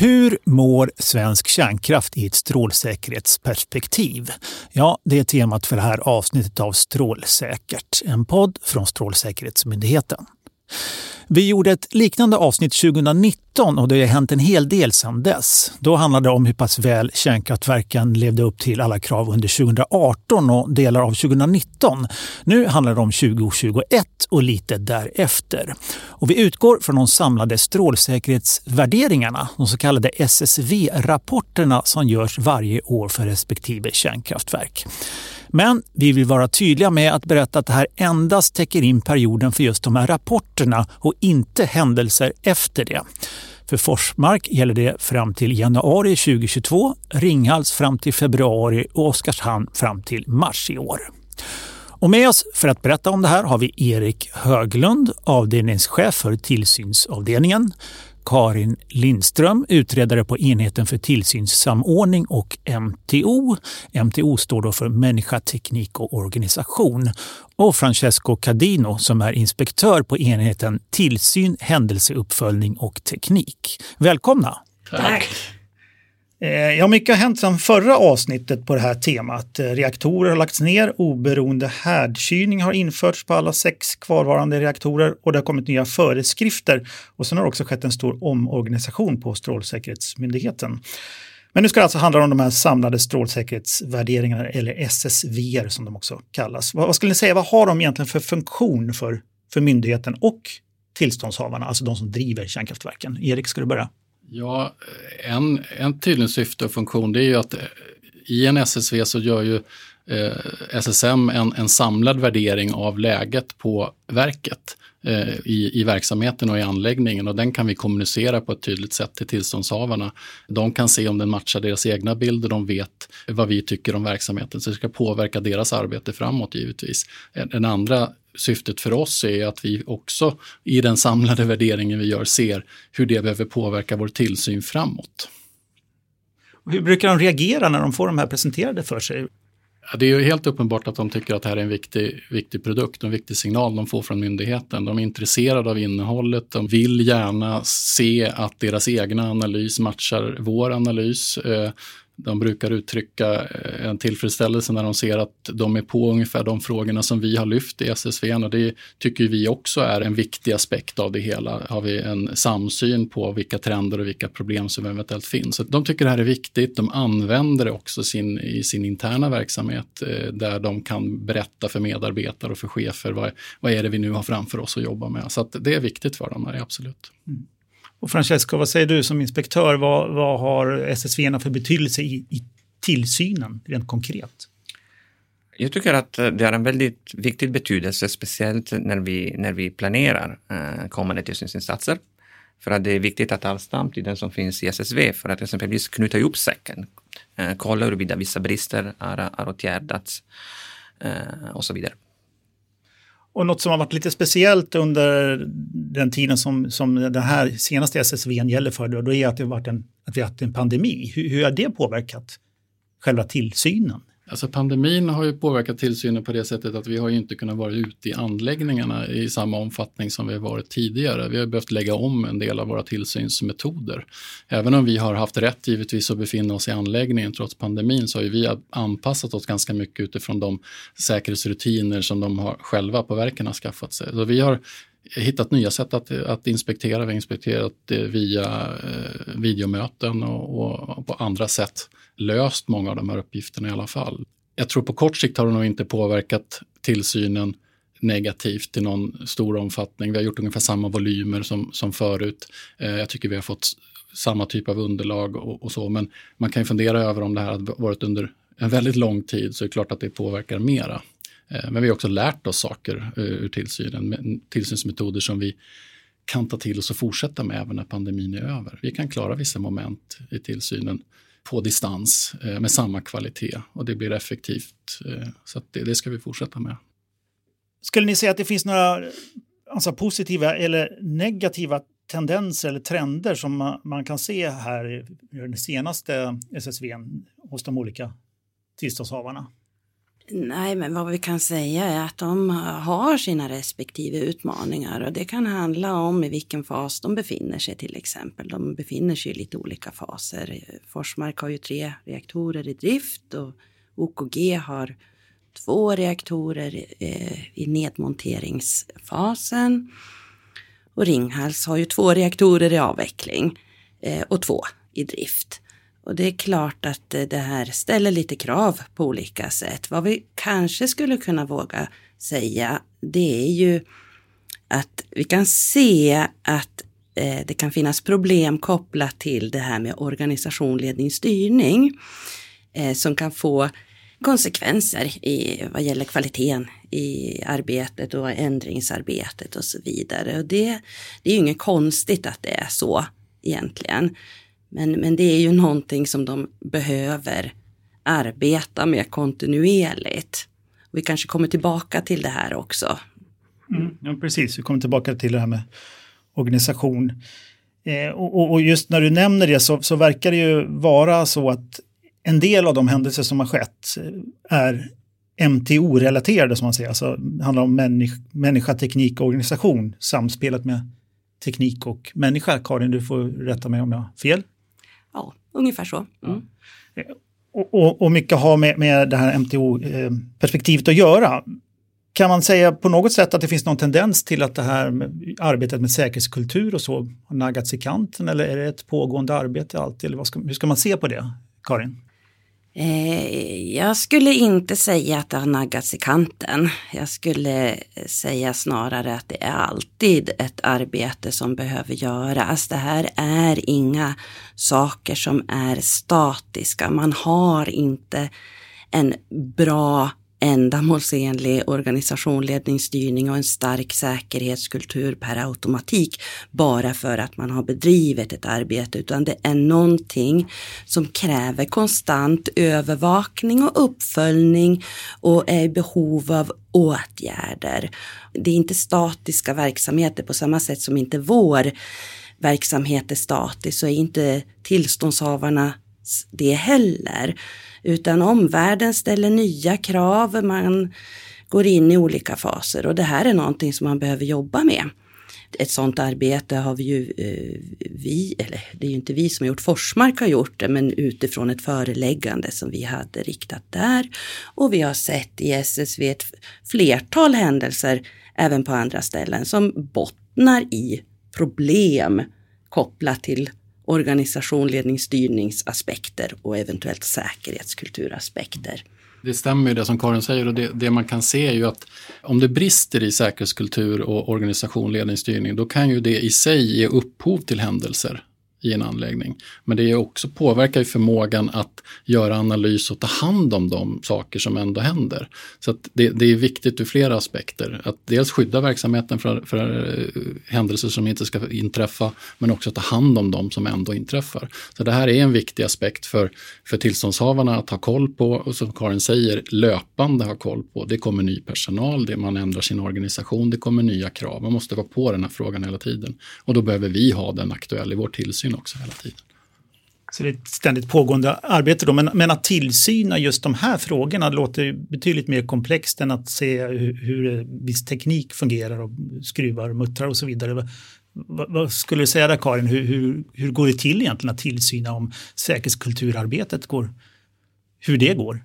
Hur mår svensk kärnkraft i ett strålsäkerhetsperspektiv? Ja, det är temat för det här avsnittet av Strålsäkert, en podd från Strålsäkerhetsmyndigheten. Vi gjorde ett liknande avsnitt 2019 och det har hänt en hel del sedan dess. Då handlade det om hur pass väl kärnkraftverken levde upp till alla krav under 2018 och delar av 2019. Nu handlar det om 2021 och lite därefter. Och vi utgår från de samlade strålsäkerhetsvärderingarna, de så kallade SSV-rapporterna som görs varje år för respektive kärnkraftverk. Men vi vill vara tydliga med att berätta att det här endast täcker in perioden för just de här rapporterna och inte händelser efter det. För Forsmark gäller det fram till januari 2022, Ringhals fram till februari och Oskarshamn fram till mars i år. Och med oss för att berätta om det här har vi Erik Höglund, avdelningschef för tillsynsavdelningen. Karin Lindström, utredare på enheten för tillsynssamordning och MTO. MTO står då för människa, teknik och organisation. Och Francesco Cadino som är inspektör på enheten tillsyn, händelseuppföljning och teknik. Välkomna! Tack! Eh, ja, mycket har hänt sedan förra avsnittet på det här temat. Eh, reaktorer har lagts ner, oberoende härdkylning har införts på alla sex kvarvarande reaktorer och det har kommit nya föreskrifter. Och sen har det också skett en stor omorganisation på Strålsäkerhetsmyndigheten. Men nu ska det alltså handla om de här samlade strålsäkerhetsvärderingarna, eller SSVR som de också kallas. Vad, vad skulle ni säga, vad har de egentligen för funktion för, för myndigheten och tillståndshavarna, alltså de som driver kärnkraftverken? Erik, ska du börja? Ja, en, en tydlig syfte och funktion det är ju att eh, i en SSV så gör ju eh, SSM en, en samlad värdering av läget på verket eh, i, i verksamheten och i anläggningen och den kan vi kommunicera på ett tydligt sätt till tillståndshavarna. De kan se om den matchar deras egna bilder, de vet vad vi tycker om verksamheten så det ska påverka deras arbete framåt givetvis. Den andra syftet för oss är att vi också i den samlade värderingen vi gör ser hur det behöver påverka vår tillsyn framåt. Hur brukar de reagera när de får de här presenterade för sig? Ja, det är ju helt uppenbart att de tycker att det här är en viktig, viktig produkt, en viktig signal de får från myndigheten. De är intresserade av innehållet, de vill gärna se att deras egna analys matchar vår analys. De brukar uttrycka eh, en tillfredsställelse när de ser att de är på ungefär de frågorna som vi har lyft i SSV och det tycker vi också är en viktig aspekt av det hela. Har vi en samsyn på vilka trender och vilka problem som eventuellt finns. Så de tycker det här är viktigt. De använder det också sin, i sin interna verksamhet eh, där de kan berätta för medarbetare och för chefer vad, vad är det vi nu har framför oss att jobba med. Så det är viktigt för dem, absolut. Mm. Och Francesco, vad säger du som inspektör? Vad, vad har SSV för betydelse i, i tillsynen rent konkret? Jag tycker att eh, det har en väldigt viktig betydelse, speciellt när vi, när vi planerar eh, kommande tillsynsinsatser. För att det är viktigt att all stamtiden som finns i SSV för att exempelvis knyta ihop säcken, eh, kolla huruvida vissa brister har, har åtgärdats eh, och så vidare. Och något som har varit lite speciellt under den tiden som, som den här senaste SSV gäller för, då, då är att, det varit en, att vi har haft en pandemi. Hur, hur har det påverkat själva tillsynen? Alltså pandemin har ju påverkat tillsynen på det sättet att vi har inte kunnat vara ute i anläggningarna i samma omfattning som vi har varit tidigare. Vi har behövt lägga om en del av våra tillsynsmetoder. Även om vi har haft rätt givetvis att befinna oss i anläggningen trots pandemin så har vi anpassat oss ganska mycket utifrån de säkerhetsrutiner som de har själva på verken har skaffat sig. Så vi har hittat nya sätt att, att inspektera. Vi har inspekterat eh, via eh, videomöten och, och på andra sätt löst många av de här uppgifterna i alla fall. Jag tror på kort sikt har det nog inte påverkat tillsynen negativt i någon stor omfattning. Vi har gjort ungefär samma volymer som, som förut. Eh, jag tycker vi har fått samma typ av underlag och, och, så, men man kan ju fundera över om det här har varit under en väldigt lång tid så är det klart att det påverkar mera. Eh, men vi har också lärt oss saker eh, ur tillsynen, tillsynsmetoder som vi kan ta till oss och fortsätta med även när pandemin är över. Vi kan klara vissa moment i tillsynen på distans eh, med samma kvalitet och det blir effektivt. Eh, så det, det, ska vi fortsätta med. Skulle ni säga att det finns några alltså, positiva eller negativa tendenser eller trender som man, man kan se här i den senaste SSV hos de olika tillståndshavarna? Nej, men vad vi kan säga är att de har sina respektive utmaningar och det kan handla om i vilken fas de befinner sig till exempel. De befinner sig i lite olika faser. Forsmark har ju tre reaktorer i drift och OKG har två reaktorer eh, i nedmonteringsfasen. Och Ringhals har ju två reaktorer i avveckling eh, och två i drift. Och det är klart att det här ställer lite krav på olika sätt. Vad vi kanske skulle kunna våga säga, det är ju att vi kan se att eh, det kan finnas problem kopplat till det här med organisation, ledning, styrning eh, som kan få konsekvenser i vad gäller kvaliteten i arbetet och ändringsarbetet och så vidare. Och det, det är ju inget konstigt att det är så egentligen. Men, men det är ju någonting som de behöver arbeta med kontinuerligt. Vi kanske kommer tillbaka till det här också. Mm, ja, precis, vi kommer tillbaka till det här med organisation. Eh, och, och, just när du nämner det så, så, verkar det ju vara så att en del av de händelser som har skett är MTO-relaterade som man säger, alltså det handlar om människa, människa, teknik och organisation, samspelet med teknik och människa. Karin, du får rätta mig om jag har fel. Ja, ungefär så. Mm. Och, och, och, mycket har med, med det här MTO-perspektivet att göra. Kan man säga på något sätt att det finns någon tendens till att det här med arbetet med säkerhetskultur och så har naggats i kanten eller är det ett pågående arbete alltid? Eller ska, hur ska man se på det, Karin? Eh, jag skulle inte säga att det har naggats i kanten. Jag skulle säga snarare att det är alltid ett arbete som behöver göras. Det här är inga saker som är statiska. Man har inte en bra ändamålsenlig organisation, ledning, styrning och en stark säkerhetskultur per automatik bara för att man har bedrivit ett arbete, utan det är någonting som kräver konstant övervakning och uppföljning och är i behov av åtgärder. Det är inte statiska verksamheter på samma sätt som inte vår verksamhet är statisk så är inte tillståndshavarna det heller. Utan omvärlden ställer nya krav, man går in i olika faser och det här är någonting som man behöver jobba med. Ett sådant arbete har vi ju, eh, vi, eller det är ju inte vi som har gjort, Forsmark har gjort det, men utifrån ett föreläggande som vi hade riktat där. Och vi har sett i SSV ett flertal händelser, även på andra ställen, som bottnar i problem kopplat till organisation, ledning, styrningsaspekter och eventuellt säkerhetskulturaspekter. Det stämmer ju det som Karin säger och det, det, man kan se är ju att om det brister i säkerhetskultur och organisation, ledning, styrning, då kan ju det i sig ge upphov till händelser i en anläggning. Men det är också påverkar ju förmågan att göra analys och ta hand om de saker som ändå händer. Så det, det, är viktigt ur flera aspekter. Att dels skydda verksamheten för, för eh, händelser som inte ska inträffa, men också ta hand om de som ändå inträffar. Så det här är en viktig aspekt för, för tillståndshavarna att ha koll på och som Karin säger, löpande ha koll på. Det kommer ny personal, det man ändrar sin organisation, det kommer nya krav. Man måste vara på den här frågan hela tiden. Och då behöver vi ha den aktuell i vår tillsyn tillsyn också hela tiden. Så det är ett ständigt pågående arbete då, men, men att tillsyna just de här frågorna låter betydligt mer komplext än att se hur, hur viss teknik fungerar och skruvar, muttrar och så vidare. Vad, vad skulle du säga där Karin, hur, hur, hur går det till egentligen att tillsyna om säkerhetskulturarbetet går, hur det går?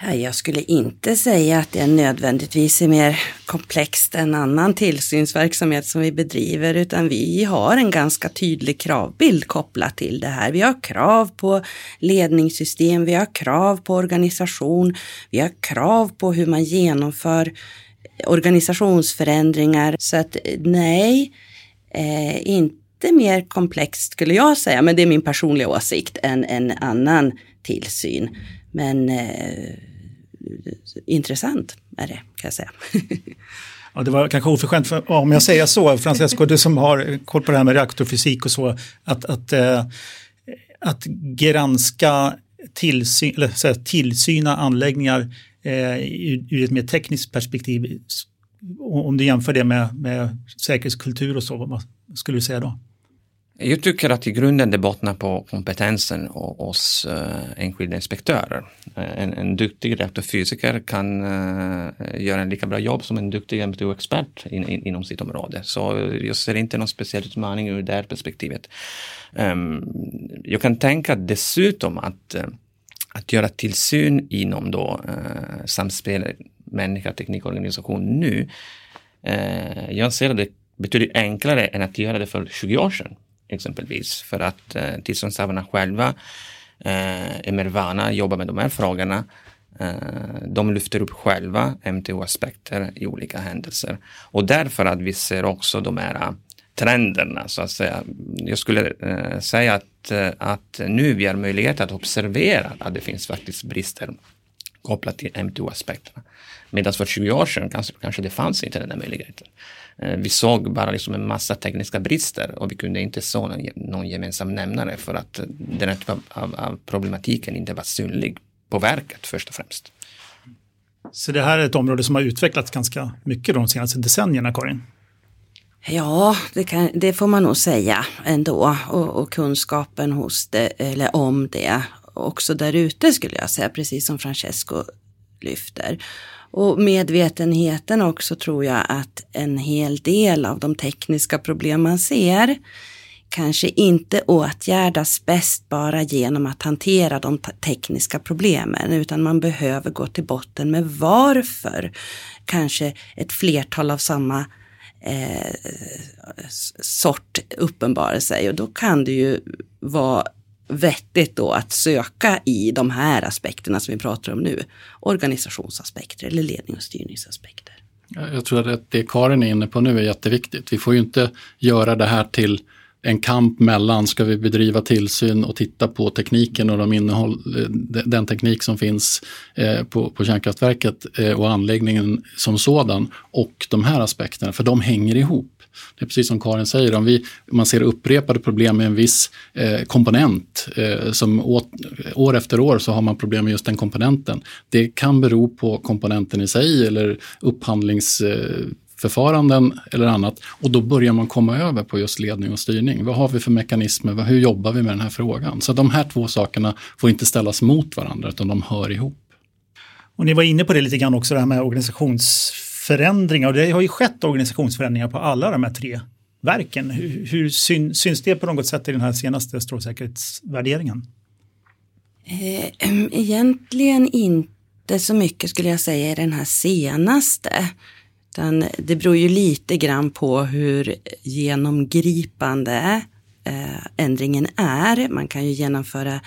Jag skulle inte säga att det nödvändigtvis är mer komplext än annan tillsynsverksamhet som vi bedriver, utan vi har en ganska tydlig kravbild kopplat till det här. Vi har krav på ledningssystem, vi har krav på organisation, vi har krav på hur man genomför organisationsförändringar. Så att nej, eh, inte mer komplext skulle jag säga, men det är min personliga åsikt än en annan tillsyn. Men eh, intressant är det, kan jag säga. Ja, det var kanske oförskämt för, om jag säger så, Francesco, du som har koll på det här med reaktorfysik och så, att, att, eh, att granska tillsyn, eller, så här, tillsyna anläggningar eh, ur ett mer tekniskt perspektiv. Om du jämför det med, med säkerhetskultur och så, vad skulle du säga då? Jag tycker att i grunden det bottnar på kompetensen hos eh, enskilda inspektörer. Eh, en, en duktig reaktorfysiker kan uh, göra en lika bra jobb som en duktig MTO-expert in, in, inom sitt område. Så jag ser inte någon speciell utmaning ur det här perspektivet. Um, jag kan tänka dessutom att, att göra tillsyn inom då, samspel människa, teknik och organisation nu. jag ser att det betydligt enklare än att göra det för 20 år sedan exempelvis för att eh, tillståndshavarna själva eh, är mer vana, jobbar med de här frågorna. Eh, de lyfter upp själva MTO-aspekter i olika händelser och därför att vi ser också de här eh, trenderna så att säga. Jag skulle eh, säga att, eh, att nu vi har möjlighet att observera att det finns faktiskt brister kopplat till MTO-aspekterna. Medan för 20 år sedan kanske, kanske det fanns inte den där möjligheten. Eh, vi såg bara liksom en massa tekniska brister och vi kunde inte se någon, någon gemensam nämnare för att den här typen av, av problematiken inte var synlig på verket först och främst. Så det här är ett område som har utvecklats ganska mycket de senaste decennierna, Karin? Ja, det, kan, det får man nog säga ändå. Och, och, kunskapen hos det, eller om det också där ute skulle jag säga, precis som Francesco lyfter. Och medvetenheten också tror jag att en hel del av de tekniska problem man ser kanske inte åtgärdas bäst bara genom att hantera de tekniska problemen, utan man behöver gå till botten med varför kanske ett flertal av samma eh, sort uppenbarar sig. Och då kan det ju vara vettigt då att söka i de här aspekterna som vi pratar om nu. Organisationsaspekter eller ledning och styrningsaspekter. Jag tror att det Karin är inne på nu är jätteviktigt. Vi får ju inte göra det här till en kamp mellan, ska vi bedriva tillsyn och titta på tekniken och de innehåll, den teknik som finns eh, på, på kärnkraftverket eh, och anläggningen som sådan och de här aspekterna, för de hänger ihop. Det är precis som Karin säger, om vi, man ser upprepade problem med en viss eh, komponent, eh, som å, år efter år så har man problem med just den komponenten. Det kan bero på komponenten i sig eller upphandlingsförfaranden eh, eller annat. Och då börjar man komma över på just ledning och styrning. Vad har vi för mekanismer? Hur jobbar vi med den här frågan? Så de här två sakerna får inte ställas mot varandra utan de hör ihop. Och ni var inne på det lite grann också, det här med organisations förändringar och det har ju skett organisationsförändringar på alla de här tre verken. Hur, hur syn, syns det på något sätt i den här senaste strålsäkerhetsvärderingen? Eh, egentligen inte så mycket skulle jag säga i den här senaste. Utan det beror ju lite grann på hur genomgripande eh, ändringen är. Man kan ju genomföra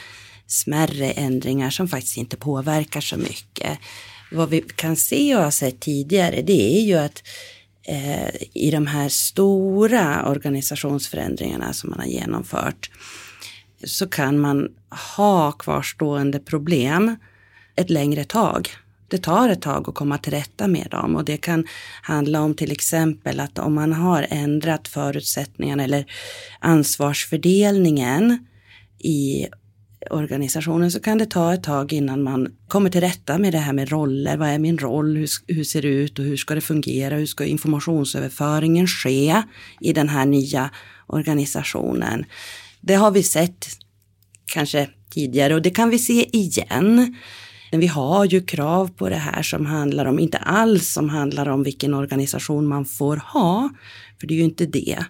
smärre ändringar som faktiskt inte påverkar så mycket vad vi kan se och har sett tidigare, det är ju att eh, i de här stora organisationsförändringarna som man har genomfört så kan man ha kvarstående problem ett längre tag. Det tar ett tag att komma till rätta med dem och det kan handla om till exempel att om man har ändrat förutsättningarna eller ansvarsfördelningen i organisationen så kan det ta ett tag innan man kommer till rätta med det här med roller. Vad är min roll? Hur, hur ser det ut och hur ska det fungera? Hur ska informationsöverföringen ske i den här nya organisationen? Det har vi sett kanske tidigare och det kan vi se igen. Men vi har ju krav på det här som handlar om, inte alls som handlar om vilken organisation man får ha, för det är ju inte det.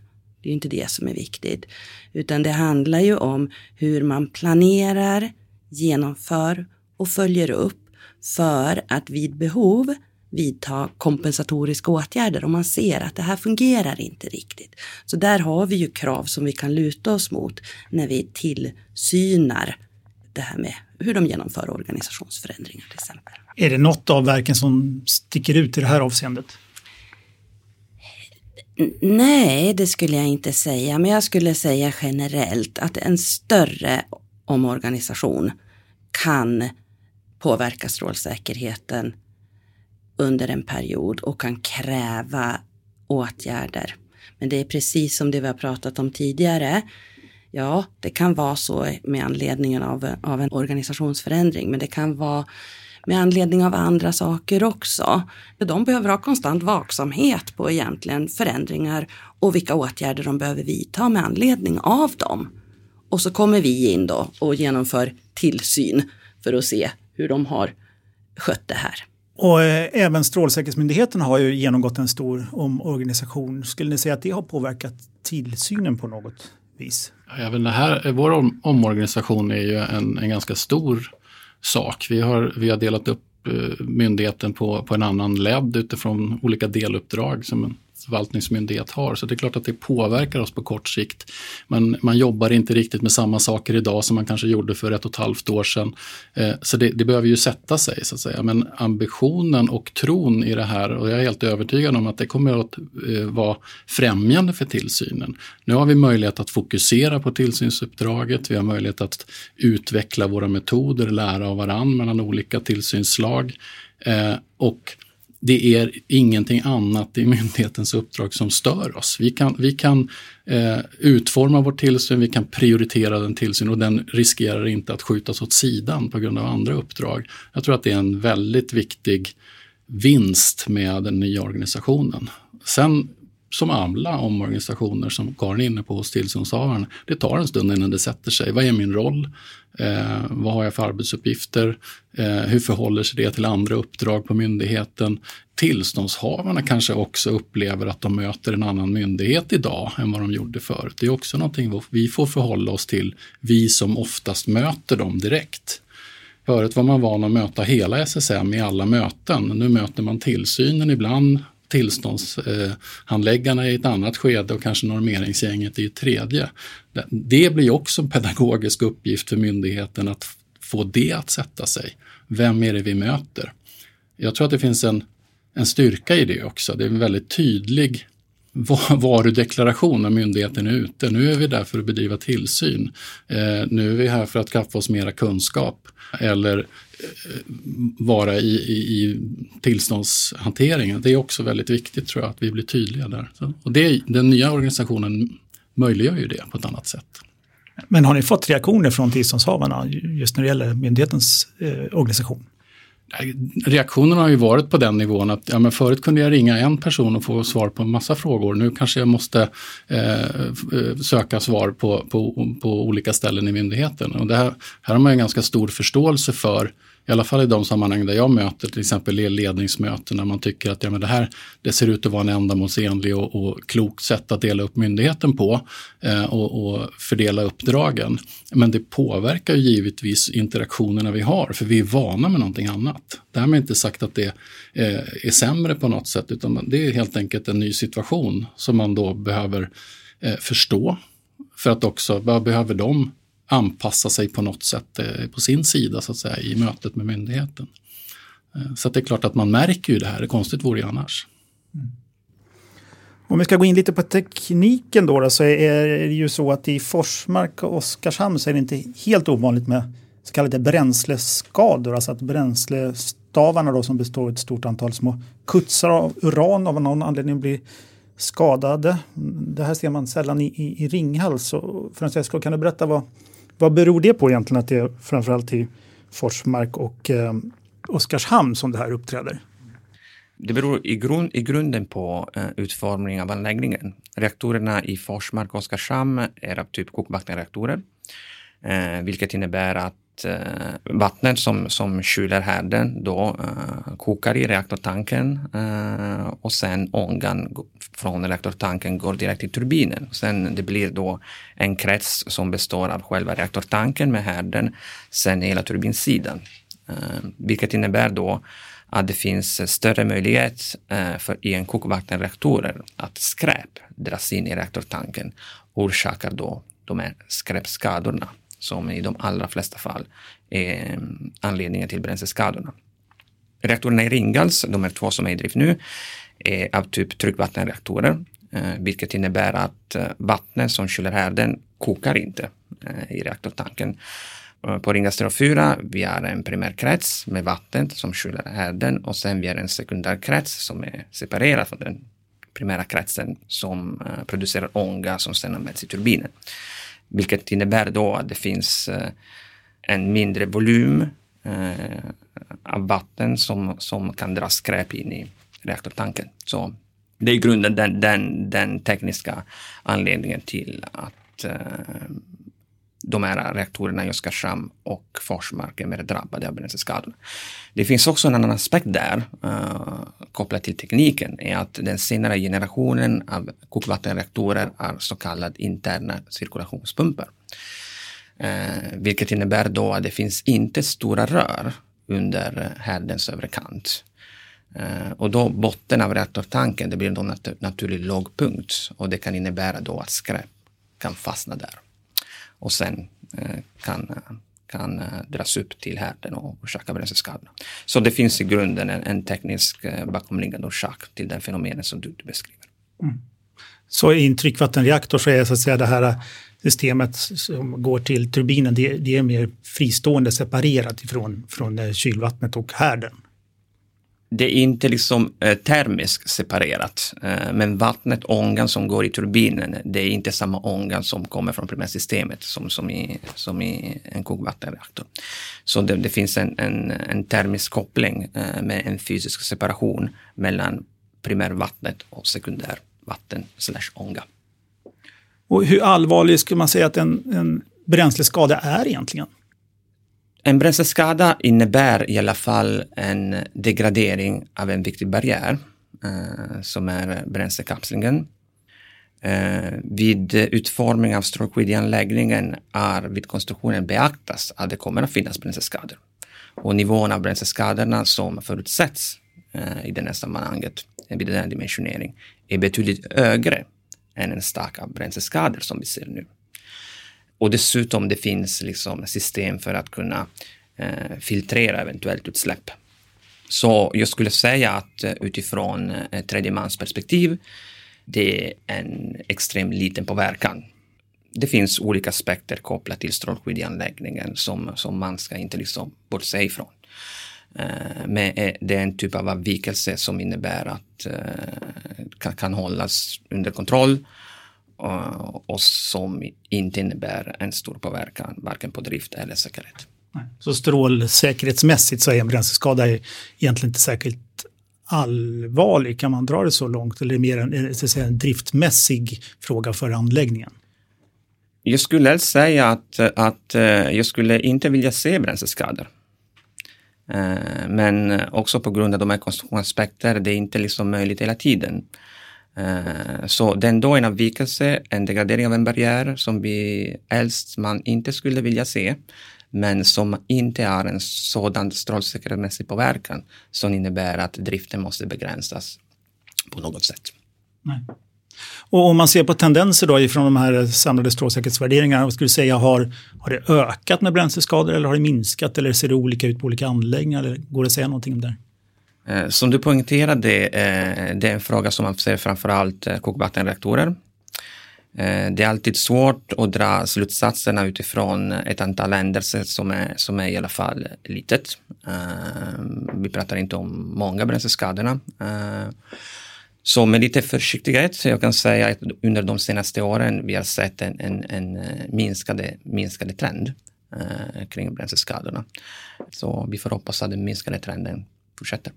Det är inte det som är viktigt, utan det handlar ju om hur man planerar, genomför och följer upp för att vid behov vidta kompensatoriska åtgärder om man ser att det här fungerar inte riktigt. Så där har vi ju krav som vi kan luta oss mot när vi tillsynar det här med hur de genomför organisationsförändringar till exempel. Är det något av verken som sticker ut i det här avseendet? Nej, det skulle jag inte säga, men jag skulle säga generellt att en större omorganisation kan påverka strålsäkerheten under en period och kan kräva åtgärder. Men det är precis som det vi har pratat om tidigare. Ja, det kan vara så med anledningen av, av en organisationsförändring, men det kan vara med anledning av andra saker också. De behöver ha konstant vaksamhet på egentligen förändringar och vilka åtgärder de behöver vidta med anledning av dem. Och så kommer vi in då och genomför tillsyn för att se hur de har skött det här. Och eh, även Strålsäkerhetsmyndigheten har ju genomgått en stor omorganisation. Skulle ni säga att det har påverkat tillsynen på något vis? Även det här, vår om, omorganisation är ju en, en ganska stor sak. Vi har, vi har delat upp eh, myndigheten på, på en annan ledd utifrån olika deluppdrag som en förvaltningsmyndighet har. Så det är klart att det påverkar oss på kort sikt. Men man jobbar inte riktigt med samma saker idag som man kanske gjorde för ett och ett halvt år sedan. Eh, så det, det behöver ju sätta sig så att säga. Men ambitionen och tron i det här och jag är helt övertygad om att det kommer att eh, vara främjande för tillsynen. Nu har vi möjlighet att fokusera på tillsynsuppdraget. Vi har möjlighet att utveckla våra metoder, lära av varann mellan olika tillsynsslag. Eh, och det är ingenting annat i myndighetens uppdrag som stör oss. Vi kan, vi kan eh, utforma vår tillsyn, vi kan prioritera den tillsyn och den riskerar inte att skjutas åt sidan på grund av andra uppdrag. Jag tror att det är en väldigt viktig vinst med den nya organisationen. Sen som alla omorganisationer som Karin är inne på hos tillsynshavaren, det tar en stund innan det sätter sig. Vad är min roll? Eh, vad har jag för arbetsuppgifter? Eh, hur förhåller sig det till andra uppdrag på myndigheten? Tillståndshavarna kanske också upplever att de möter en annan myndighet idag än vad de gjorde förut. Det är också någonting vi får förhålla oss till, vi som oftast möter dem direkt. Förut var man van att möta hela SSM i alla möten. Nu möter man tillsynen ibland tillståndshandläggarna i ett annat skede och kanske normeringsgänget i ett tredje. Det blir också en pedagogisk uppgift för myndigheten att få det att sätta sig. Vem är det vi möter? Jag tror att det finns en, en styrka i det också. Det är en väldigt tydlig varudeklaration när myndigheten är ute. Nu är vi där för att bedriva tillsyn. Eh, nu är vi här för att skaffa oss mera kunskap eller eh, vara i, i, i tillståndshanteringen. Det är också väldigt viktigt tror jag att vi blir tydliga där. Och det, den nya organisationen möjliggör ju det på ett annat sätt. Men har ni fått reaktioner från tillståndshavarna just när det gäller myndighetens eh, organisation? Reaktionerna har ju varit på den nivån att ja, men förut kunde jag ringa en person och få svar på en massa frågor. Nu kanske jag måste eh, eh, söka svar på, på, på olika ställen i myndigheten. Och det här, här har man en ganska stor förståelse för i alla fall i de sammanhang där jag möter till exempel ledningsmöten när man tycker att ja, men det här det ser ut att vara en ändamålsenlig och, och klokt sätt att dela upp myndigheten på eh, och, och, fördela uppdragen. Men det påverkar ju givetvis interaktionerna vi har för vi är vana med någonting annat. Därmed inte sagt att det eh, är sämre på något sätt utan det är helt enkelt en ny situation som man då behöver eh, förstå för att också, vad behöver de anpassa sig på något sätt eh, på sin sida så att säga i mötet med myndigheten. Eh, så det är klart att man märker ju det här, det konstigt vore det annars. Mm. Om vi ska gå in lite på tekniken då, då, så är det ju så att i Forsmark och Oskarshamn så är det inte helt ovanligt med så kallade bränsleskador. Alltså att bränslestavarna då som består av ett stort antal små kutsar av uran av någon anledning blir skadade. Det här ser man sällan i, i, i Ringhals. Francesco, kan du berätta vad, vad beror det på egentligen att det är framförallt i Forsmark och eh, Oskarshamn som det här uppträder? Det beror i, grund, i grunden på eh, utformningen av anläggningen. Reaktorerna i Forsmark och Oskarshamn är av typ kokvattenreaktorer, eh, vilket innebär att eh, vattnet som, som kyler härden då eh, kokar i reaktortanken eh, och sen ångan från reaktortanken går direkt till turbinen. Sen det blir då en krets som består av själva reaktortanken med härden, sen hela turbinsidan. Eh, vilket innebär då att det finns större möjlighet eh, för i en kokvattenreaktorer att skräp dras in i reaktortanken och orsakar då de här skräpskadorna som i de allra flesta fall är eh, anledningen till bränsleskadorna. Reaktorerna i Ringhals, de är två som är i drift nu, är av typ tryckvattenreaktorer, eh, vilket innebär att eh, vattnet som kyler härden kokar inte i reaktortanken. På Ringhals 3 och 4, vi har en primärkrets med vatten som kyler härden och sen vi har en sekundärkrets som är separerad från den primära kretsen som producerar ånga som sedan används i turbinen. Vilket innebär då att det finns eh, en mindre volym eh, av vatten som, som kan dra skräp in i reaktortanken. Så det är i grunden den, den, den tekniska anledningen till att eh, de här reaktorerna i Oskarshamn och Forsmark är mer drabbade av bränsleskador. Det finns också en annan aspekt där, uh, kopplat till tekniken, är att den senare generationen av kokvattenreaktorer är så kallade interna cirkulationspumpar. Uh, vilket innebär då att det finns inte stora rör under härdens övre kant. Uh, och då botten av reaktortanken, det blir då nat naturlig lågpunkt och det kan innebära då att skräp kan fastna där och sen eh, kan, kan eh, dras upp till härden och orsaka bränsleskador. Så det finns i grunden en, en teknisk eh, bakomliggande orsak till den fenomenen som du, du beskriver. Mm. Så i en tryckvattenreaktor så är så att säga det här systemet som går till turbinen, det, det är mer fristående, separerat ifrån från kylvattnet och härden? Det är inte liksom eh, termiskt separerat, eh, men vattnet, ångan som går i turbinen, det är inte samma ånga som kommer från primärsystemet som, som, i, som i en kokvattenreaktor. Så det, det finns en, en, en, termisk koppling eh, med en fysisk separation mellan primärvattnet och sekundärvatten slash ånga. Och hur allvarlig skulle man säga att en, en bränsleskada är egentligen? En bränsleskada innebär i alla fall en degradering av en viktig barriär eh, som är bränslekapslingen. Eh, vid utformning av strålskyddsanläggningen är vid konstruktionen beaktas att det kommer att finnas bränsleskador. Och nivån av bränsleskadorna som förutsätts eh, i det här sammanhanget vid den här dimensioneringen är betydligt högre än en stack av bränsleskador som vi ser nu. Och dessutom det finns liksom system för att kunna eh, filtrera eventuellt utsläpp. Så jag skulle säga att eh, utifrån eh, ett tredjemansperspektiv, det är en extremt liten påverkan. Det finns olika aspekter kopplat till strålskydd i anläggningen som, som man ska inte liksom bortse ifrån. Eh, men eh, det är en typ av avvikelse som innebär att kan, kan hållas under kontroll och som inte innebär en stor påverkan varken på drift eller säkerhet. Så strålsäkerhetsmässigt så är en bränsleskada egentligen inte särskilt allvarlig. Kan man dra det så långt eller är det mer en, så säga, en driftmässig fråga för anläggningen? Jag skulle säga att, att eh, jag skulle inte vilja se bränsleskador. Eh, men också på grund av de här konstruktionsaspekterna, det är inte liksom möjligt hela tiden. Eh, så det är ändå en avvikelse, en degradering av en barriär som vi helst man inte skulle vilja se, men som inte har en sådan strålsäkerhetsmässig påverkan som innebär att driften måste begränsas på något sätt. Nej. Och om man ser på tendenser då ifrån de här samlade strålsäkerhetsvärderingarna, vad skulle du säga, har, har det ökat med bränsleskador eller har det minskat eller ser det olika ut på olika anläggningar? Eller går det att säga någonting om det? Eh, som du poängterade, eh, det är en fråga som man ser framförallt eh, kokvattenreaktorer. Det är alltid svårt att dra slutsatserna utifrån ett antal händelser som är, som är i alla fall litet. Vi pratar inte om många bränsleskadorna. Så med lite försiktighet, jag kan säga att under de senaste åren vi har sett en, en, en minskade, minskade trend kring bränsleskadorna. Så vi får hoppas att den minskade trenden fortsätter.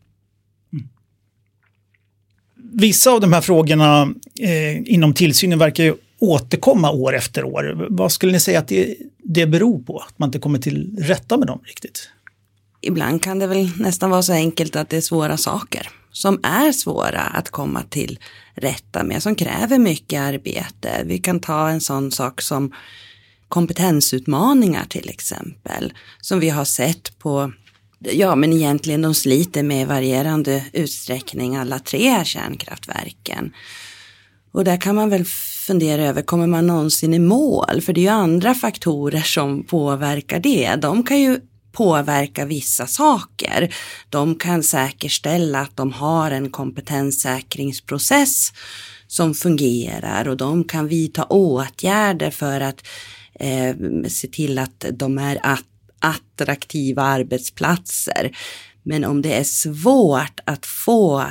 Vissa av de här frågorna eh, inom tillsynen verkar ju återkomma år efter år. Vad skulle ni säga att det, det beror på? Att man inte kommer till rätta med dem riktigt? Ibland kan det väl nästan vara så enkelt att det är svåra saker som är svåra att komma till rätta med, som kräver mycket arbete. Vi kan ta en sån sak som kompetensutmaningar till exempel, som vi har sett på Ja, men egentligen de sliter med varierande utsträckning alla tre kärnkraftverken. Och där kan man väl fundera över, kommer man någonsin i mål? För det är ju andra faktorer som påverkar det. De kan ju påverka vissa saker. De kan säkerställa att de har en kompetenssäkringsprocess som fungerar och de kan vidta åtgärder för att eh, se till att de är att attraktiva arbetsplatser. Men om det är svårt att få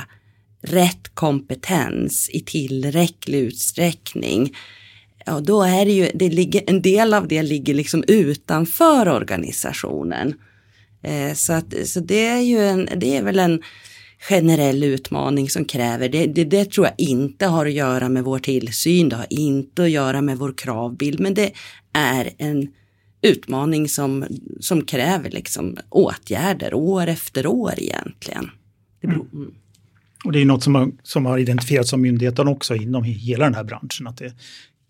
rätt kompetens i tillräcklig utsträckning, ja då är det ju, det ligger, en del av det ligger liksom utanför organisationen. Eh, så, att, så det är ju en, det är väl en generell utmaning som kräver, det, det, det tror jag inte har att göra med vår tillsyn, det har inte att göra med vår kravbild, men det är en utmaning som, som kräver liksom åtgärder år efter år egentligen. Det beror, mm. mm. Och det är något som har, som har identifierats av myndigheten också inom hela den här branschen, att det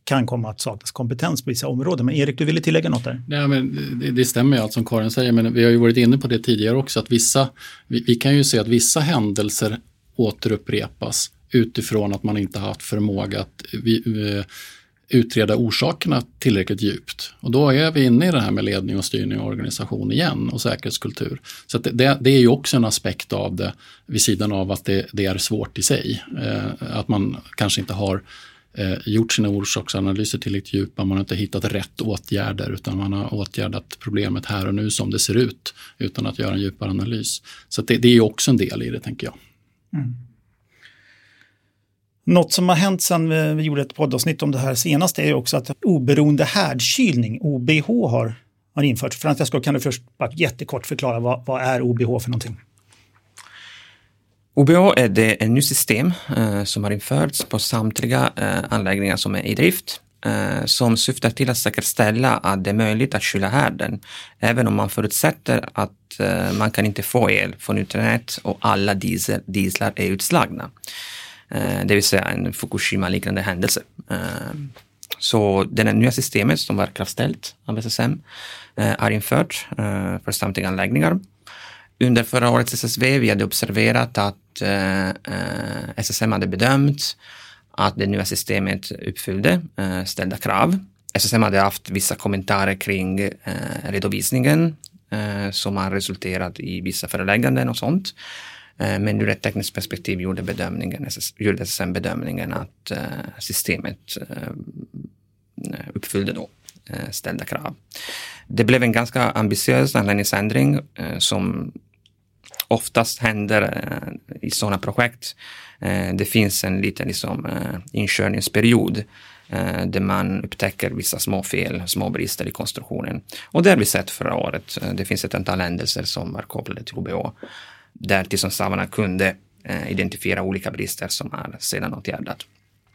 kan komma att saknas kompetens på vissa områden. Men Erik, du ville tillägga något där? Ja, men det, det stämmer ju allt som Karin säger, men vi har ju varit inne på det tidigare också, att vissa, vi, vi kan ju se att vissa händelser återupprepas utifrån att man inte haft förmåga att vi, vi, utreda orsakerna tillräckligt djupt. Och då är vi inne i det här med ledning och styrning och organisation igen och säkerhetskultur. Så det, det, är ju också en aspekt av det vid sidan av att det, det är svårt i sig. Eh, att man kanske inte har eh, gjort sina orsaksanalyser tillräckligt djupa, man har inte hittat rätt åtgärder utan man har åtgärdat problemet här och nu som det ser ut utan att göra en djupare analys. Så det, det är också en del i det tänker jag. Mm. Något som har hänt sedan vi gjorde ett poddavsnitt om det här senast är också att oberoende härdkylning, OBH, har, har införts. Francesco, kan du först bara jättekort förklara vad, vad är OBH för någonting? OBH är det ett nytt system eh, som har införts på samtliga eh, anläggningar som är i drift eh, som syftar till att säkerställa att det är möjligt att kyla härden även om man förutsätter att eh, man kan inte få el från internet och alla diesel, dieslar är utslagna. Eh, det vill säga en Fukushima-liknande händelse. Eh, så det nya systemet som var kraftställt av SSM har eh, införts infört för samtliga anläggningar. Under förra årets SSV vi hade observerat att SSM hade bedömt att det nya systemet uppfyllde ställda krav. SSM hade haft vissa kommentarer kring redovisningen som har resulterat i vissa förelägganden och sånt. Eh, men ur ett tekniskt perspektiv gjorde, bedömningen, gjorde sen bedömningen att eh, systemet eh, uppfyllde då ställda krav. Det blev en ganska ambitiös anläggningsändring som oftast händer i sådana projekt. Det finns en liten liksom, inkörningsperiod där man upptäcker vissa små fel, små brister i konstruktionen. Och det har vi sett förra året. Det finns ett antal händelser som är kopplade till OBH där tillståndshavarna kunde eh, identifiera olika brister som är sedan åtgärdat.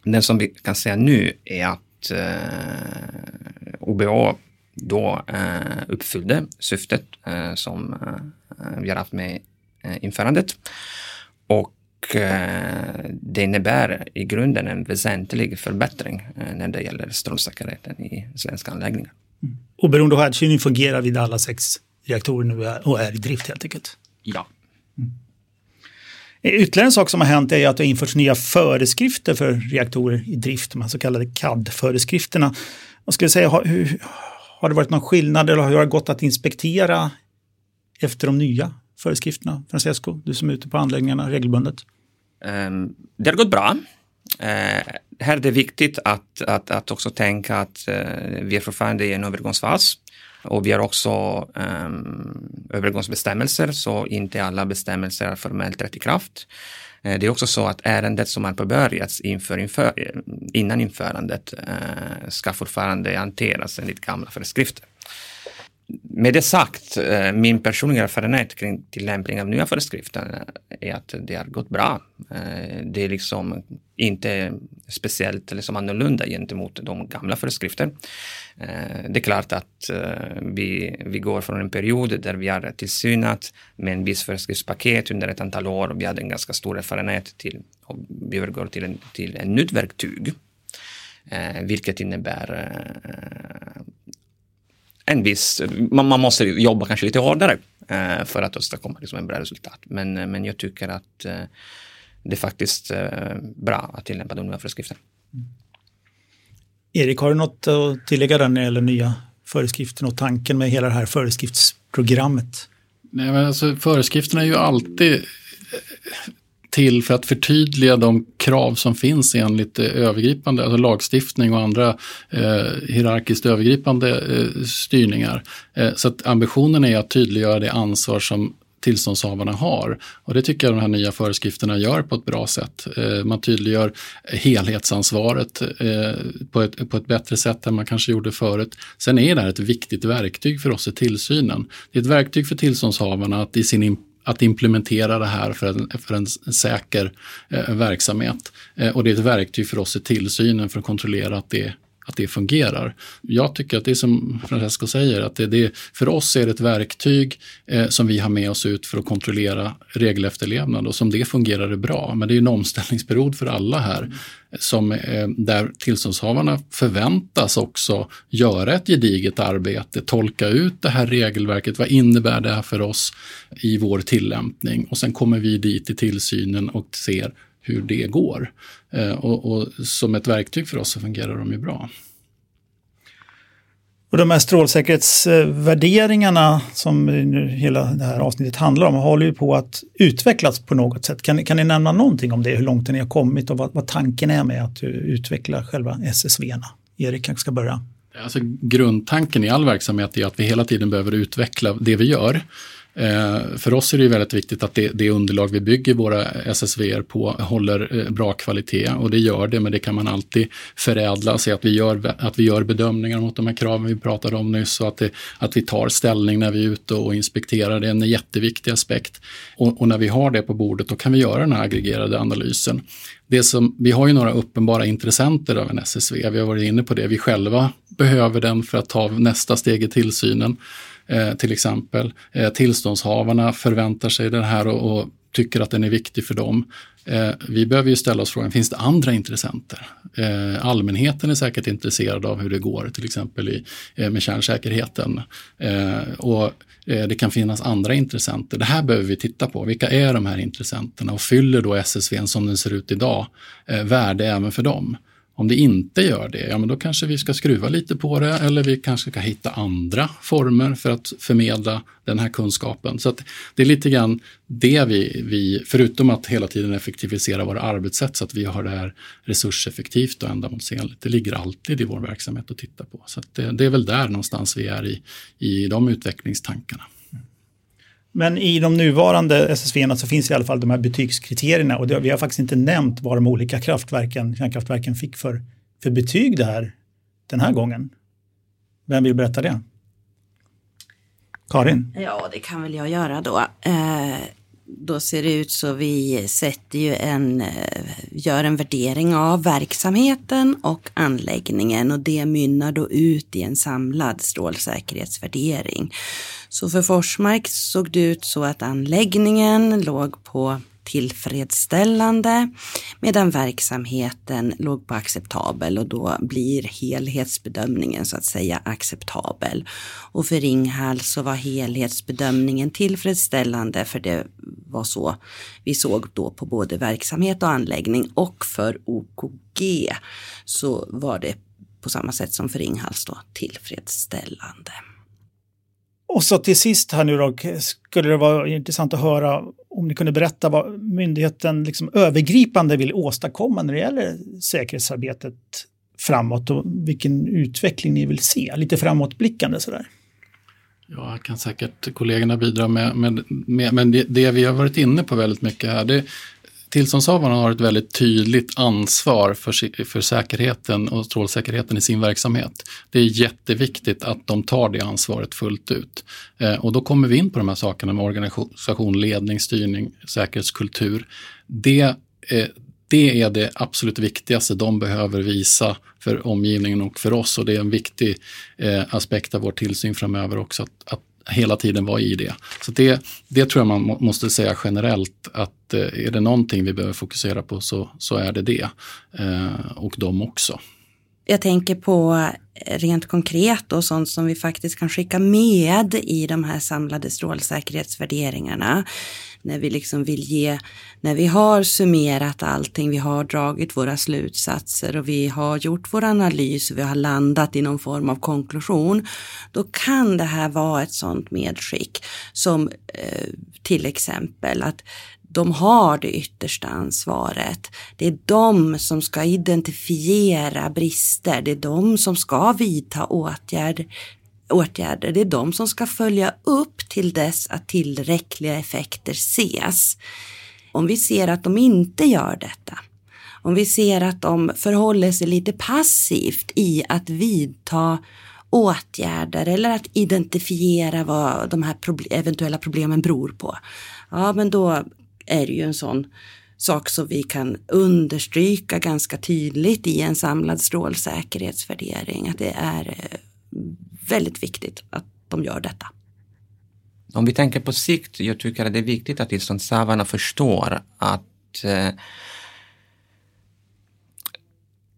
Den som vi kan säga nu är att eh, OBA då eh, uppfyllde syftet eh, som eh, vi har haft med eh, införandet. Och eh, det innebär i grunden en väsentlig förbättring när det gäller strålsäkerheten i svenska anläggningar. Mm. Oberoende härdkylning fungerar vid alla sex reaktorer nu och är i drift helt enkelt? Ja. Ytterligare en sak som har hänt är att det har införts nya föreskrifter för reaktorer i drift, de här så kallade CAD-föreskrifterna. Vad ska jag säga, har, hur, har det varit någon skillnad eller har det gått att inspektera efter de nya föreskrifterna? Francesco, du som är ute på anläggningarna regelbundet. Um, det har gått bra. Eh, här är det viktigt att, att, att också tänka att eh, vi är fortfarande i en övergångsfas. Och vi har också um, övergångsbestämmelser, så inte alla bestämmelser är formellt rätt i kraft. Eh, det är också så att ärendet som har påbörjats inför, inför, innan införandet uh, ska fortfarande hanteras enligt gamla föreskrifter. Med det sagt, eh, min personliga erfarenhet kring tillämpning av nya föreskrifter eh, är att det har gått bra. Eh, det är liksom inte speciellt liksom annorlunda gentemot de gamla föreskrifter. Det är klart att vi, vi går från en period där vi har tillsynat med en viss föreskriftspaket under ett antal år och vi hade en ganska stor erfarenhet till och vi övergår till en, till ett nytt verktyg. vilket innebär en viss, man, man måste jobba kanske lite hårdare eh, för att åstadkomma liksom en bra resultat. Men, eh, men jag tycker att eh, det är faktiskt eh, bra att tillämpa de nya föreskrifterna. Mm. Erik, har du något att tillägga där när det gäller nya föreskrifter och tanken med hela det här föreskriftsprogrammet? Nej, men alltså, föreskrifterna är ju alltid till för att förtydliga de krav som finns enligt eh, övergripande, alltså lagstiftning och andra eh, hierarkiskt övergripande eh, styrningar. Eh, så att ambitionen är att tydliggöra det ansvar som tillståndshavarna har. Och det tycker jag de här nya föreskrifterna gör på ett bra sätt. Eh, man tydliggör helhetsansvaret eh, på ett, på ett bättre sätt än man kanske gjorde förut. Sen är det här ett viktigt verktyg för oss i tillsynen. Det är ett verktyg för tillståndshavarna att i sin att implementera det här för en, för en säker eh, verksamhet. Eh, och det är ett verktyg för oss i tillsynen för att kontrollera att det att det fungerar. Jag tycker att det är som Francesco säger, att det, det, för oss är det ett verktyg eh, som vi har med oss ut för att kontrollera regelefterlevnad och som det fungerar det bra. Men det är en omställningsperiod för alla här som, eh, där tillståndshavarna förväntas också göra ett gediget arbete, tolka ut det här regelverket, vad innebär det här för oss i vår tillämpning och sen kommer vi dit i tillsynen och ser hur det går. Eh, och, och, som ett verktyg för oss så fungerar de ju bra. Och de här strålsäkerhetsvärderingarna som hela det här avsnittet handlar om håller ju på att utvecklas på något sätt. Kan, kan ni nämna någonting om det, hur långt ni har kommit och vad, vad tanken är med att utveckla själva SSV-erna? Erik kanske ska börja. Alltså, grundtanken i all verksamhet är att vi hela tiden behöver utveckla det vi gör. Eh, för oss är det väldigt viktigt att det, det, underlag vi bygger våra SSV på håller eh, bra kvalitet och det gör det, men det kan man alltid förädla, och se att vi gör, att vi gör bedömningar mot de här kraven vi pratade om nyss och att, det, att vi tar ställning när vi är ute och inspekterar. Det är en jätteviktig aspekt. Och, och när vi har det på bordet, då kan vi göra den här aggregerade analysen. Det som, vi har ju några uppenbara intressenter av en SSV, vi har varit inne på det. Vi själva behöver den för att ta nästa steg i tillsynen eh, till exempel. Eh, tillståndshavarna förväntar sig den här och, och tycker att den är viktig för dem. Eh, vi behöver ju ställa oss frågan, finns det andra intressenter? Eh, allmänheten är säkert intresserad av hur det går, till exempel i, eh, med kärnsäkerheten. Eh, och eh, det kan finnas andra intressenter. Det här behöver vi titta på. Vilka är de här intressenterna och fyller då SSV som den ser ut idag eh, värde även för dem? Om det inte gör det, ja men då kanske vi ska skruva lite på det eller vi kanske ska hitta andra former för att förmedla den här kunskapen. Så det är lite grann det vi, vi, förutom att hela tiden effektivisera våra arbetssätt så att vi har det här resurseffektivt och ändamålsenligt. Det ligger alltid i vår verksamhet att titta på. Så det, det, är väl där någonstans vi är i, i de utvecklingstankarna. Men i de nuvarande SSV så finns i alla fall de här betygskriterierna och det, vi har faktiskt inte nämnt vad de olika kraftverken, kärnkraftverken fick för, för betyg det här, den här gången. Vem vill berätta det? Karin? Ja, det kan väl jag göra då. Eh, då ser det ut så vi sätter ju en, eh, gör en värdering av verksamheten och anläggningen och det mynnar då ut i en samlad strålsäkerhetsvärdering. Så för Forsmark såg det ut så att anläggningen låg på tillfredsställande medan verksamheten låg på acceptabel och då blir helhetsbedömningen så att säga acceptabel. Och för Ringhals så var helhetsbedömningen tillfredsställande för det var så vi såg då på både verksamhet och anläggning och för OKG så var det på samma sätt som för Ringhals då tillfredsställande. Och så till sist här nu då, skulle det vara intressant att höra om ni kunde berätta vad myndigheten liksom övergripande vill åstadkomma när det gäller säkerhetsarbetet framåt och vilken utveckling ni vill se, lite framåtblickande sådär. Ja, kan säkert kollegorna bidra med, med, med men det, det, vi har varit inne på väldigt mycket här, det, Tillståndshavarna har ett väldigt tydligt ansvar för, för säkerheten och strålsäkerheten i sin verksamhet. Det är jätteviktigt att de tar det ansvaret fullt ut. Eh, och då kommer vi in på de här sakerna med organisation, ledning, styrning, säkerhetskultur. Det, eh, det är det absolut viktigaste de behöver visa för omgivningen och för oss och det är en viktig eh, aspekt av vår tillsyn framöver också att, att hela tiden vara i det. Så det, det tror jag man måste säga generellt att eh, är det någonting vi behöver fokusera på så, så är det det. Eh, och de också. Jag tänker på eh, rent konkret och sånt som vi faktiskt kan skicka med i de här samlade strålsäkerhetsvärderingarna. När vi liksom vill ge, när vi har summerat allting, vi har dragit våra slutsatser och vi har gjort vår analys och vi har landat i någon form av konklusion. Då kan det här vara ett sådant medskick som eh, till exempel att de har det yttersta ansvaret. Det är de som ska identifiera brister. Det är de som ska vidta åtgärder åtgärder, det är de som ska följa upp till dess att tillräckliga effekter ses. Om vi ser att de inte gör detta, om vi ser att de förhåller sig lite passivt i att vidta åtgärder eller att identifiera vad de här eventuella problemen beror på. Ja, men då är det ju en sån sak som vi kan understryka ganska tydligt i en samlad strålsäkerhetsvärdering. Att det är eh, väldigt viktigt att de gör detta. Om vi tänker på sikt, jag tycker att det är viktigt att tillståndshavarna förstår att eh,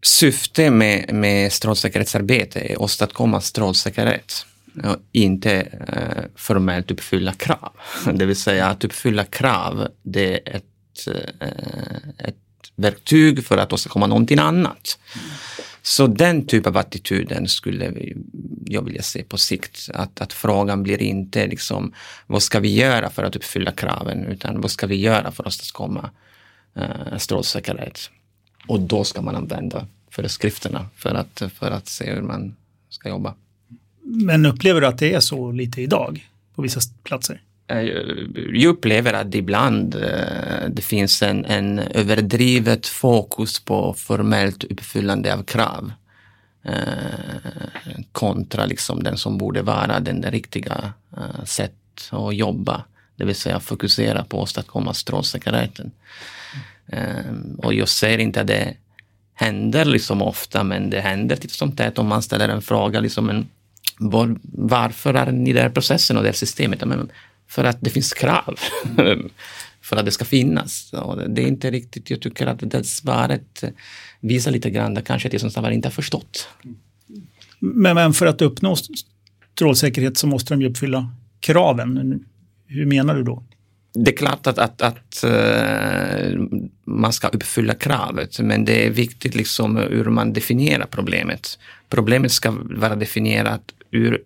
syftet med, med strålsäkerhetsarbete är att åstadkomma strålsäkerhet och inte eh, formellt uppfylla krav. Det vill säga att uppfylla krav, det är ett, eh, ett verktyg för att åstadkomma någonting annat. Så den typ av attityden skulle jag vilja se på sikt. Att, att frågan blir inte liksom, vad ska vi göra för att uppfylla kraven, utan vad ska vi göra för att åstadkomma uh, strålsäkerhet. Och då ska man använda föreskrifterna för att, för att se hur man ska jobba. Men upplever du att det är så lite idag på vissa platser? Eh, jag upplever att ibland eh, det finns en, en överdrivet fokus på formellt uppfyllande av krav eh, kontra liksom den som borde vara den riktiga sätt att jobba. Det vill säga fokusera på att åstadkomma strålsäkerheten. Och jag ser inte att det händer liksom ofta, men det händer titt som tätt om man ställer en fråga, liksom en, var, varför är ni i den här processen och det här systemet? Men för att det finns krav för att det ska finnas. Och det är inte riktigt, jag tycker att det svaret visar lite grann kanske det som Stavar inte har förstått. Men, men för att uppnå strålsäkerhet så måste de ju uppfylla kraven. Hur menar du då? Det är klart att, att, att uh, man ska uppfylla kravet, men det är viktigt liksom hur man definierar problemet. Problemet ska vara definierat ur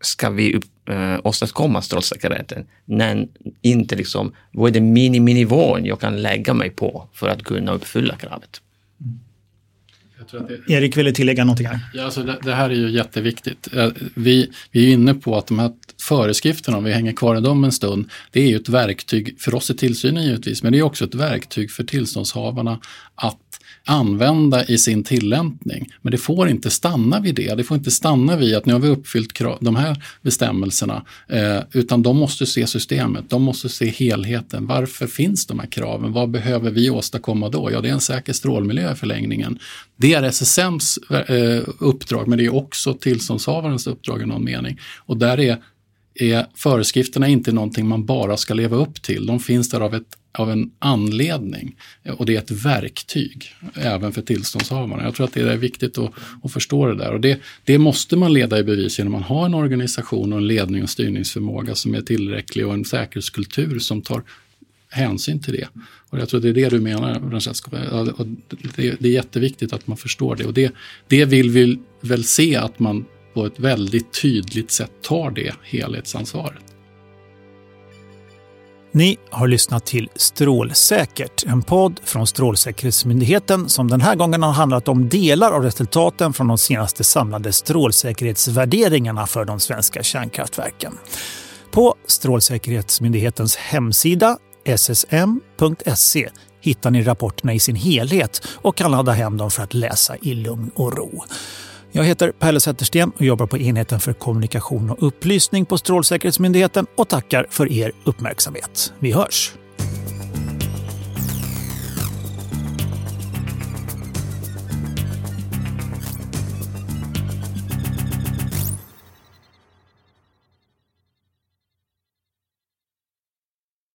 ska vi upp, uh, åstadkomma strålsäkerheten, men inte liksom, vad är det miniminivån jag kan lägga mig på för att kunna uppfylla kravet? Det... Erik ville tillägga någonting här. Ja, alltså det, det, här är ju jätteviktigt. Eh, vi, vi är inne på att de här föreskrifterna, om vi hänger kvar i dem en stund, det är ju ett verktyg, för oss i tillsynen givetvis, men det är också ett verktyg för tillståndshavarna att använda i sin tillämpning. Men det får inte stanna vid det. Det får inte stanna vid att nu har vi uppfyllt de här bestämmelserna. Eh, utan de måste se systemet, de måste se helheten. Varför finns de här kraven? Vad behöver vi åstadkomma då? Ja, det är en säker strålmiljö i förlängningen. Det är SSMs eh, uppdrag, men det är också tillståndshavarens uppdrag i någon mening. Och där är är föreskrifterna inte någonting man bara ska leva upp till. De finns där av, ett, av en anledning och det är ett verktyg även för tillståndshavarna. Jag tror att det är viktigt att, att förstå det där och det, det, måste man leda i bevis genom att ha en organisation och en ledning och styrningsförmåga som är tillräcklig och en säkerhetskultur som tar hänsyn till det. Och jag tror det är det du menar, Francesco. Det, det är jätteviktigt att man förstår det och det, det vill vi väl se att man på ett väldigt tydligt sätt tar det helhetsansvaret. Ni har lyssnat till Strålsäkert, en podd från Strålsäkerhetsmyndigheten som den här gången har handlat om delar av resultaten från de senaste samlade strålsäkerhetsvärderingarna för de svenska kärnkraftverken. På Strålsäkerhetsmyndighetens hemsida ssm.se hittar ni rapporterna i sin helhet och kan ladda hem dem för att läsa i lugn och ro. Jag heter Pelle Zettersten och jobbar på enheten för kommunikation och upplysning på Strålsäkerhetsmyndigheten och tackar för er uppmärksamhet. Vi hörs!